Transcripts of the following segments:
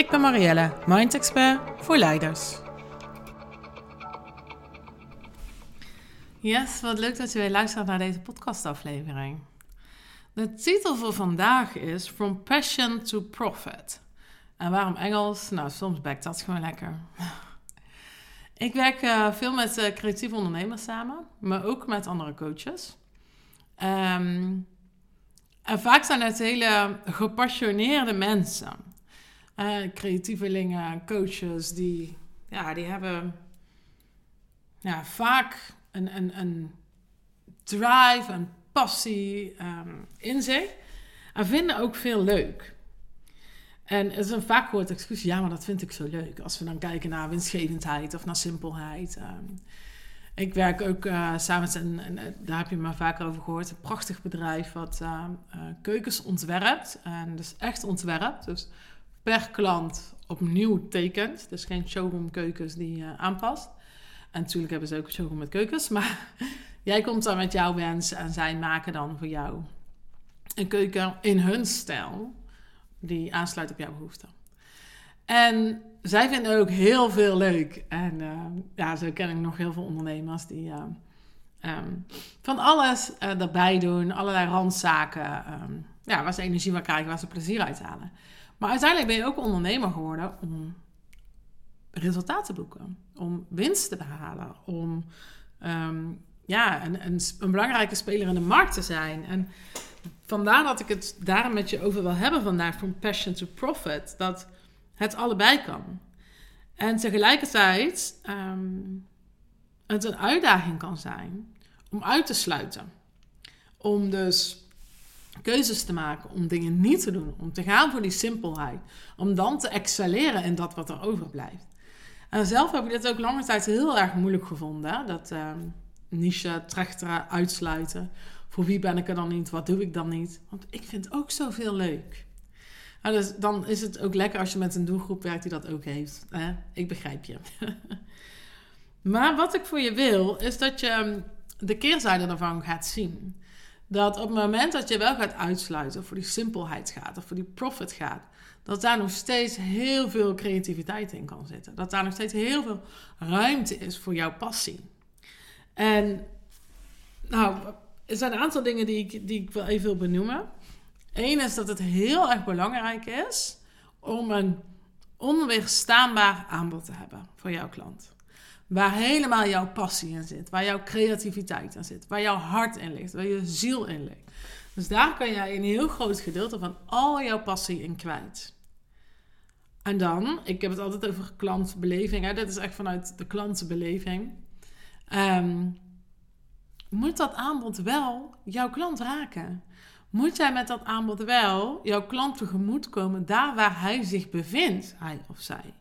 Ik ben Marielle, Mind Expert voor leiders. Yes, wat leuk dat je weer luistert naar deze podcastaflevering. De titel voor vandaag is From Passion to Profit. En waarom Engels? Nou, soms bekt dat gewoon lekker. Ik werk uh, veel met uh, creatieve ondernemers samen, maar ook met andere coaches. Um, en vaak zijn het hele gepassioneerde mensen. Uh, creatievelingen, coaches, die, ja, die hebben ja, vaak een, een, een drive, een passie um, in zich. En vinden ook veel leuk. En het is een vaak gehoord excuus, ja, maar dat vind ik zo leuk. Als we dan kijken naar winstgevendheid of naar simpelheid. Um, ik werk ook samen met een, daar heb je me vaker over gehoord, een prachtig bedrijf wat uh, uh, keukens ontwerpt. En dus echt ontwerpt. Dus per klant opnieuw tekent. Dus geen showroom keukens die je aanpast. En natuurlijk hebben ze ook een showroom met keukens. Maar jij komt dan met jouw wens en zij maken dan voor jou een keuken in hun stijl. Die aansluit op jouw behoeften. En zij vinden ook heel veel leuk. En uh, ja, zo ken ik nog heel veel ondernemers die uh, um, van alles uh, erbij doen. Allerlei randzaken. Um, ja, waar ze energie van krijgen, waar ze plezier uit halen. Maar uiteindelijk ben je ook ondernemer geworden om resultaten te boeken. Om winst te behalen. Om um, ja, een, een, belangrijke speler in de markt te zijn. En vandaar dat ik het daar met je over wil hebben vandaag. From passion to profit. Dat het allebei kan. En tegelijkertijd um, het een uitdaging kan zijn om uit te sluiten. Om dus keuzes te maken, om dingen niet te doen, om te gaan voor die simpelheid. Om dan te excelleren in dat wat er overblijft. En zelf heb ik dit ook lange tijd heel erg moeilijk gevonden. Dat um, niche, trechteren, uitsluiten. Voor wie ben ik er dan niet? Wat doe ik dan niet? Want ik vind ook zoveel leuk. Nou, dus dan is het ook lekker als je met een doelgroep werkt die dat ook heeft. Hè? Ik begrijp je. maar wat ik voor je wil, is dat je ehm, de keerzijde ervan gaat zien. Dat op het moment dat je wel gaat uitsluiten, of voor die simpelheid gaat, of voor die profit gaat, dat daar nog steeds heel veel creativiteit in kan zitten. Dat daar nog steeds heel veel ruimte is voor jouw passie. En nou, er zijn een aantal dingen die ik, die ik wel even wil benoemen. Eén is dat het heel erg belangrijk is om een onweerstaanbaar aanbod te hebben voor jouw klant. Waar helemaal jouw passie in zit, waar jouw creativiteit in zit, waar jouw hart in ligt, waar je ziel in ligt. Dus daar kan jij een heel groot gedeelte van al jouw passie in kwijt. En dan, ik heb het altijd over klantbeleving, hè? dit is echt vanuit de klantenbeleving. Um, moet dat aanbod wel jouw klant raken? moet jij met dat aanbod wel jouw klant tegemoet komen daar waar hij zich bevindt, hij of zij.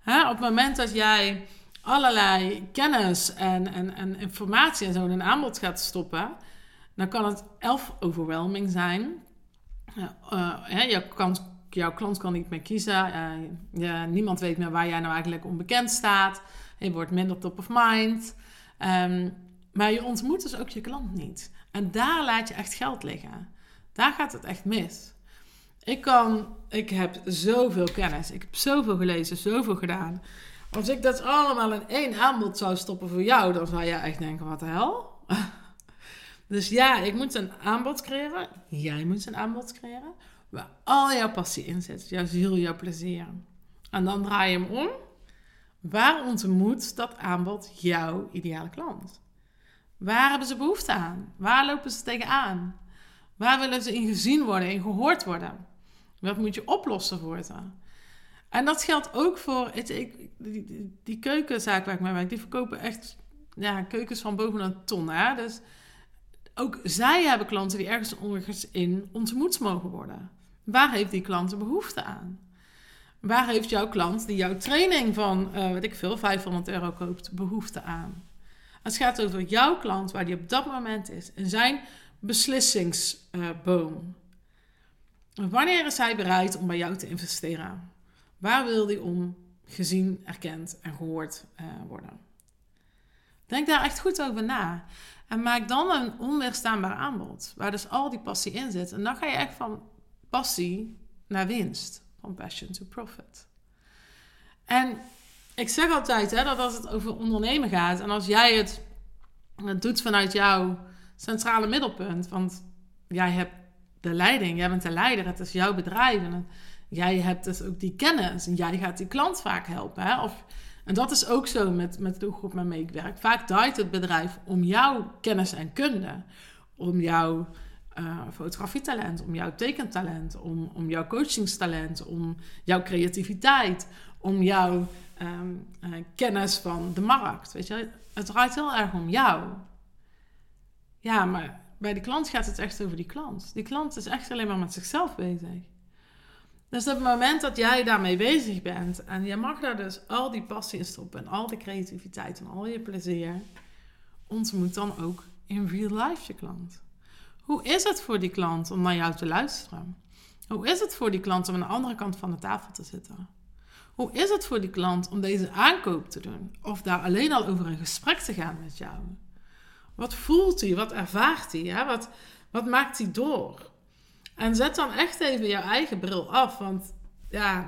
Hè, op het moment dat jij allerlei kennis en, en, en informatie en zo in een aanbod gaat stoppen, dan kan het elf overwhelming zijn. Uh, jouw, klant, jouw klant kan niet meer kiezen. Uh, niemand weet meer waar jij nou eigenlijk onbekend staat. Je wordt minder top of mind. Um, maar je ontmoet dus ook je klant niet. En daar laat je echt geld liggen. Daar gaat het echt mis. Ik kan, ik heb zoveel kennis, ik heb zoveel gelezen, zoveel gedaan. Als ik dat allemaal in één aanbod zou stoppen voor jou, dan zou jij echt denken: wat de hel? Dus ja, ik moet een aanbod creëren. Jij moet een aanbod creëren. Waar al jouw passie in zit. Jouw ziel, jouw plezier. En dan draai je hem om. Waar ontmoet dat aanbod jouw ideale klant? Waar hebben ze behoefte aan? Waar lopen ze tegenaan? Waar willen ze in gezien worden, in gehoord worden? Wat moet je oplossen voor ze? En dat geldt ook voor ik, die, die, keukenzaak waar ik mee werk. Die verkopen echt ja, keukens van boven een ton. Hè? Dus ook zij hebben klanten die ergens ongeveer in ontmoet mogen worden. Waar heeft die klant behoefte aan? Waar heeft jouw klant die jouw training van, uh, weet ik veel, 500 euro koopt, behoefte aan? Het gaat over jouw klant, waar die op dat moment is, in zijn beslissingsboom. Wanneer is hij bereid om bij jou te investeren? Waar wil hij om gezien, erkend en gehoord uh, worden? Denk daar echt goed over na. En maak dan een onweerstaanbaar aanbod, waar dus al die passie in zit. En dan ga je echt van passie naar winst, van passion to profit. En ik zeg altijd hè, dat als het over ondernemen gaat en als jij het, het doet vanuit jouw centrale middelpunt, want jij hebt de leiding, jij bent de leider, het is jouw bedrijf en jij hebt dus ook die kennis en jij gaat die klant vaak helpen. Hè? Of en dat is ook zo met, met de groep waarmee ik werk. Vaak draait het bedrijf om jouw kennis en kunde. Om jouw uh, fotografietalent, om jouw tekentalent, om, om jouw coachingstalent, om jouw creativiteit, om jouw ehm, eh, kennis van de markt. Weet je, het draait heel erg om jou. Ja, maar bij de klant gaat het echt over die klant. Die klant is echt alleen maar met zichzelf bezig. Dus op het moment dat jij daarmee bezig bent en je mag daar dus al die passie in stoppen en al die creativiteit en al je plezier, ontmoet dan ook in real life je klant. Hoe is het voor die klant om naar jou te luisteren? Hoe is het voor die klant om aan de andere kant van de tafel te zitten? Hoe is het voor die klant om deze aankoop te doen? Of daar alleen al over een gesprek te gaan met jou? Wat voelt hij? Wat ervaart hij? Wat, wat maakt hij door? En zet dan echt even jouw eigen bril af. Want ja,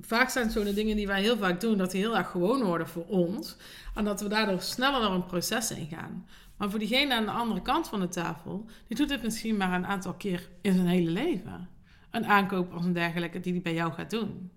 vaak zijn het zo de dingen die wij heel vaak doen, dat die heel erg gewoon worden voor ons. En dat we daardoor sneller door een proces in gaan. Maar voor diegene aan de andere kant van de tafel, die doet het misschien maar een aantal keer in zijn hele leven. Een aankoop als een dergelijke die hij bij jou gaat doen.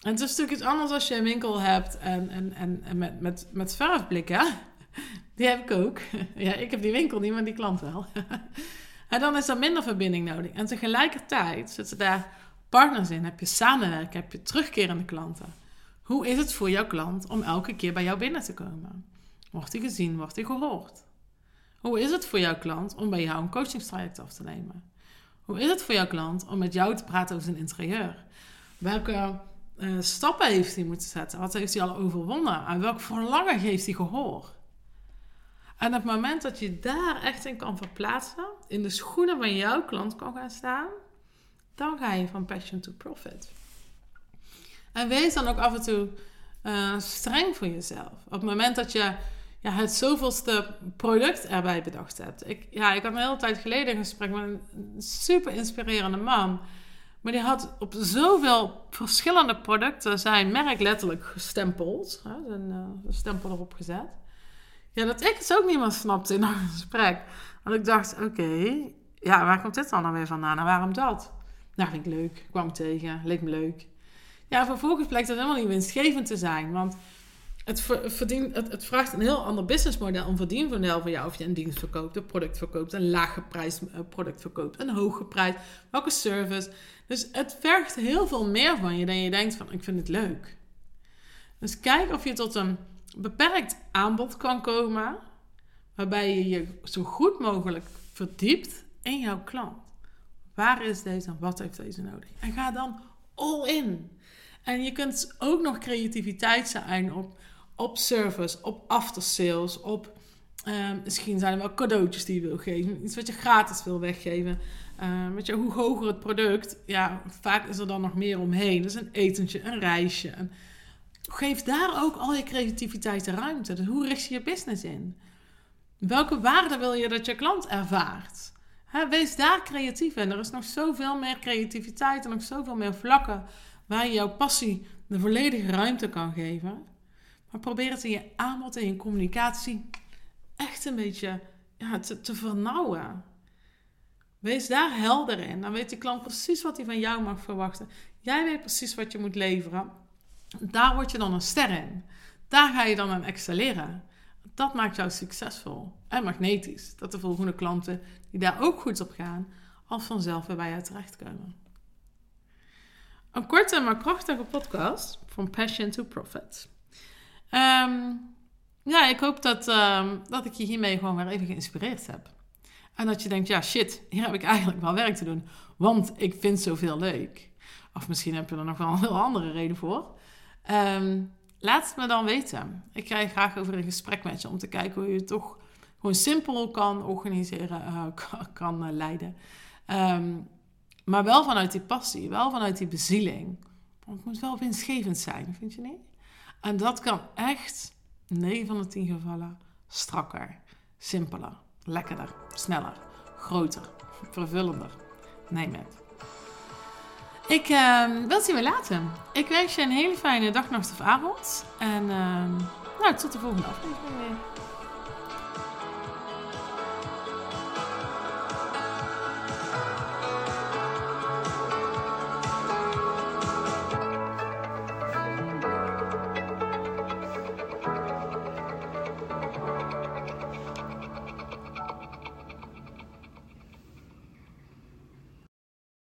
En het is natuurlijk iets anders als je een winkel hebt en, en, en, en met, met, met verfblikken. Die heb ik ook. Ja, ik heb die winkel niet, maar die klant wel. En dan is er minder verbinding nodig. En tegelijkertijd zitten daar partners in. Heb je samenwerken, heb je terugkerende klanten. Hoe is het voor jouw klant om elke keer bij jou binnen te komen? Wordt hij gezien, wordt hij gehoord? Hoe is het voor jouw klant om bij jou een coachingstraject af te nemen? Hoe is het voor jouw klant om met jou te praten over zijn interieur? Welke uh, stappen heeft hij moeten zetten? Wat heeft hij al overwonnen? En welk verlangen geeft hij gehoor? En op het moment dat je daar echt in kan verplaatsen, in de schoenen van jouw klant kan gaan staan, dan ga je van passion to profit. En wees dan ook af en toe uh, streng voor jezelf. Op het moment dat je ja, het zoveelste product erbij bedacht hebt. Ik, ja, ik had een hele tijd geleden een gesprek met een super inspirerende man. Maar die had op zoveel verschillende producten zijn merk letterlijk gestempeld. Hè, een, uh, stempel erop gezet. Ja, dat ik het ook niet meer snapte in een gesprek. Want ik dacht, oké, ja, waar komt dit dan nou weer vandaan en waarom dat? Nou, vind ik leuk. kwam ik tegen, leek me leuk. Ja, vervolgens blijkt het helemaal niet winstgevend te zijn. Want het, verdient, het, het, vraagt een heel ander businessmodel, een verdienmodel van jou. Of je een dienst verkoopt, een product verkoopt, een laag prijs eh, product verkoopt, een prijs, welke service. Dus het vergt heel veel meer van je dan je denkt van, ik vind het leuk. Dus kijk of je tot een beperkt aanbod kan komen, waarbij je je zo goed mogelijk verdiept in jouw klant. Waar is deze en wat heeft deze nodig? En ga dan all in. En je kunt ook nog creativiteit zijn op, op service, op aftersales, op uh, misschien zijn er wel cadeautjes die je wil geven, iets wat je gratis wil weggeven. Uh, weet je, hoe hoger het product, ja, vaak is er dan nog meer omheen. Dus een etentje, een reisje, een, geef daar ook al je creativiteit de ruimte. Dus hoe richt je je business in? Welke waarde wil je dat je klant ervaart? wees daar creatief in. Er is nog zoveel meer creativiteit en nog zoveel meer vlakken waar je jouw passie de volledige ruimte kan geven. Maar probeer het in je aanbod en je communicatie echt een beetje ja, te, te vernauwen. Wees daar helder in. Dan weet de klant precies wat hij van jou mag verwachten. Jij weet precies wat je moet leveren. Daar word je dan een ster in. Daar ga je dan aan excelleren. Dat maakt jou succesvol en magnetisch. Dat de volgende klanten die daar ook goed op gaan, al vanzelf weer bij jou terechtkomen. Een korte maar krachtige podcast van Passion to Profit. Ehm, ja, ik hoop dat, ehm, dat ik je hiermee gewoon weer even geïnspireerd heb. En dat je denkt, ja shit, hier heb ik eigenlijk wel werk te doen. Want ik vind zoveel leuk. Of misschien heb je er nog wel een heel andere reden voor. Ehm, laat het me dan weten. Ik je graag over een gesprek met je om te kijken hoe je het toch gewoon simpel kan organiseren, uh, kan, uh, leiden. Ehm, maar wel vanuit die passie, wel vanuit die bezieling. Want het moet wel winstgevend zijn, vind je niet? En dat kan echt, 9 van de 10 gevallen, strakker, simpeler, lekkerder, sneller, groter, vervullender. Neem het. Ik uh, wil het weer laten. Ik wens je een hele fijne dag, nacht of avond. En uh, nou, tot de volgende aflevering weer.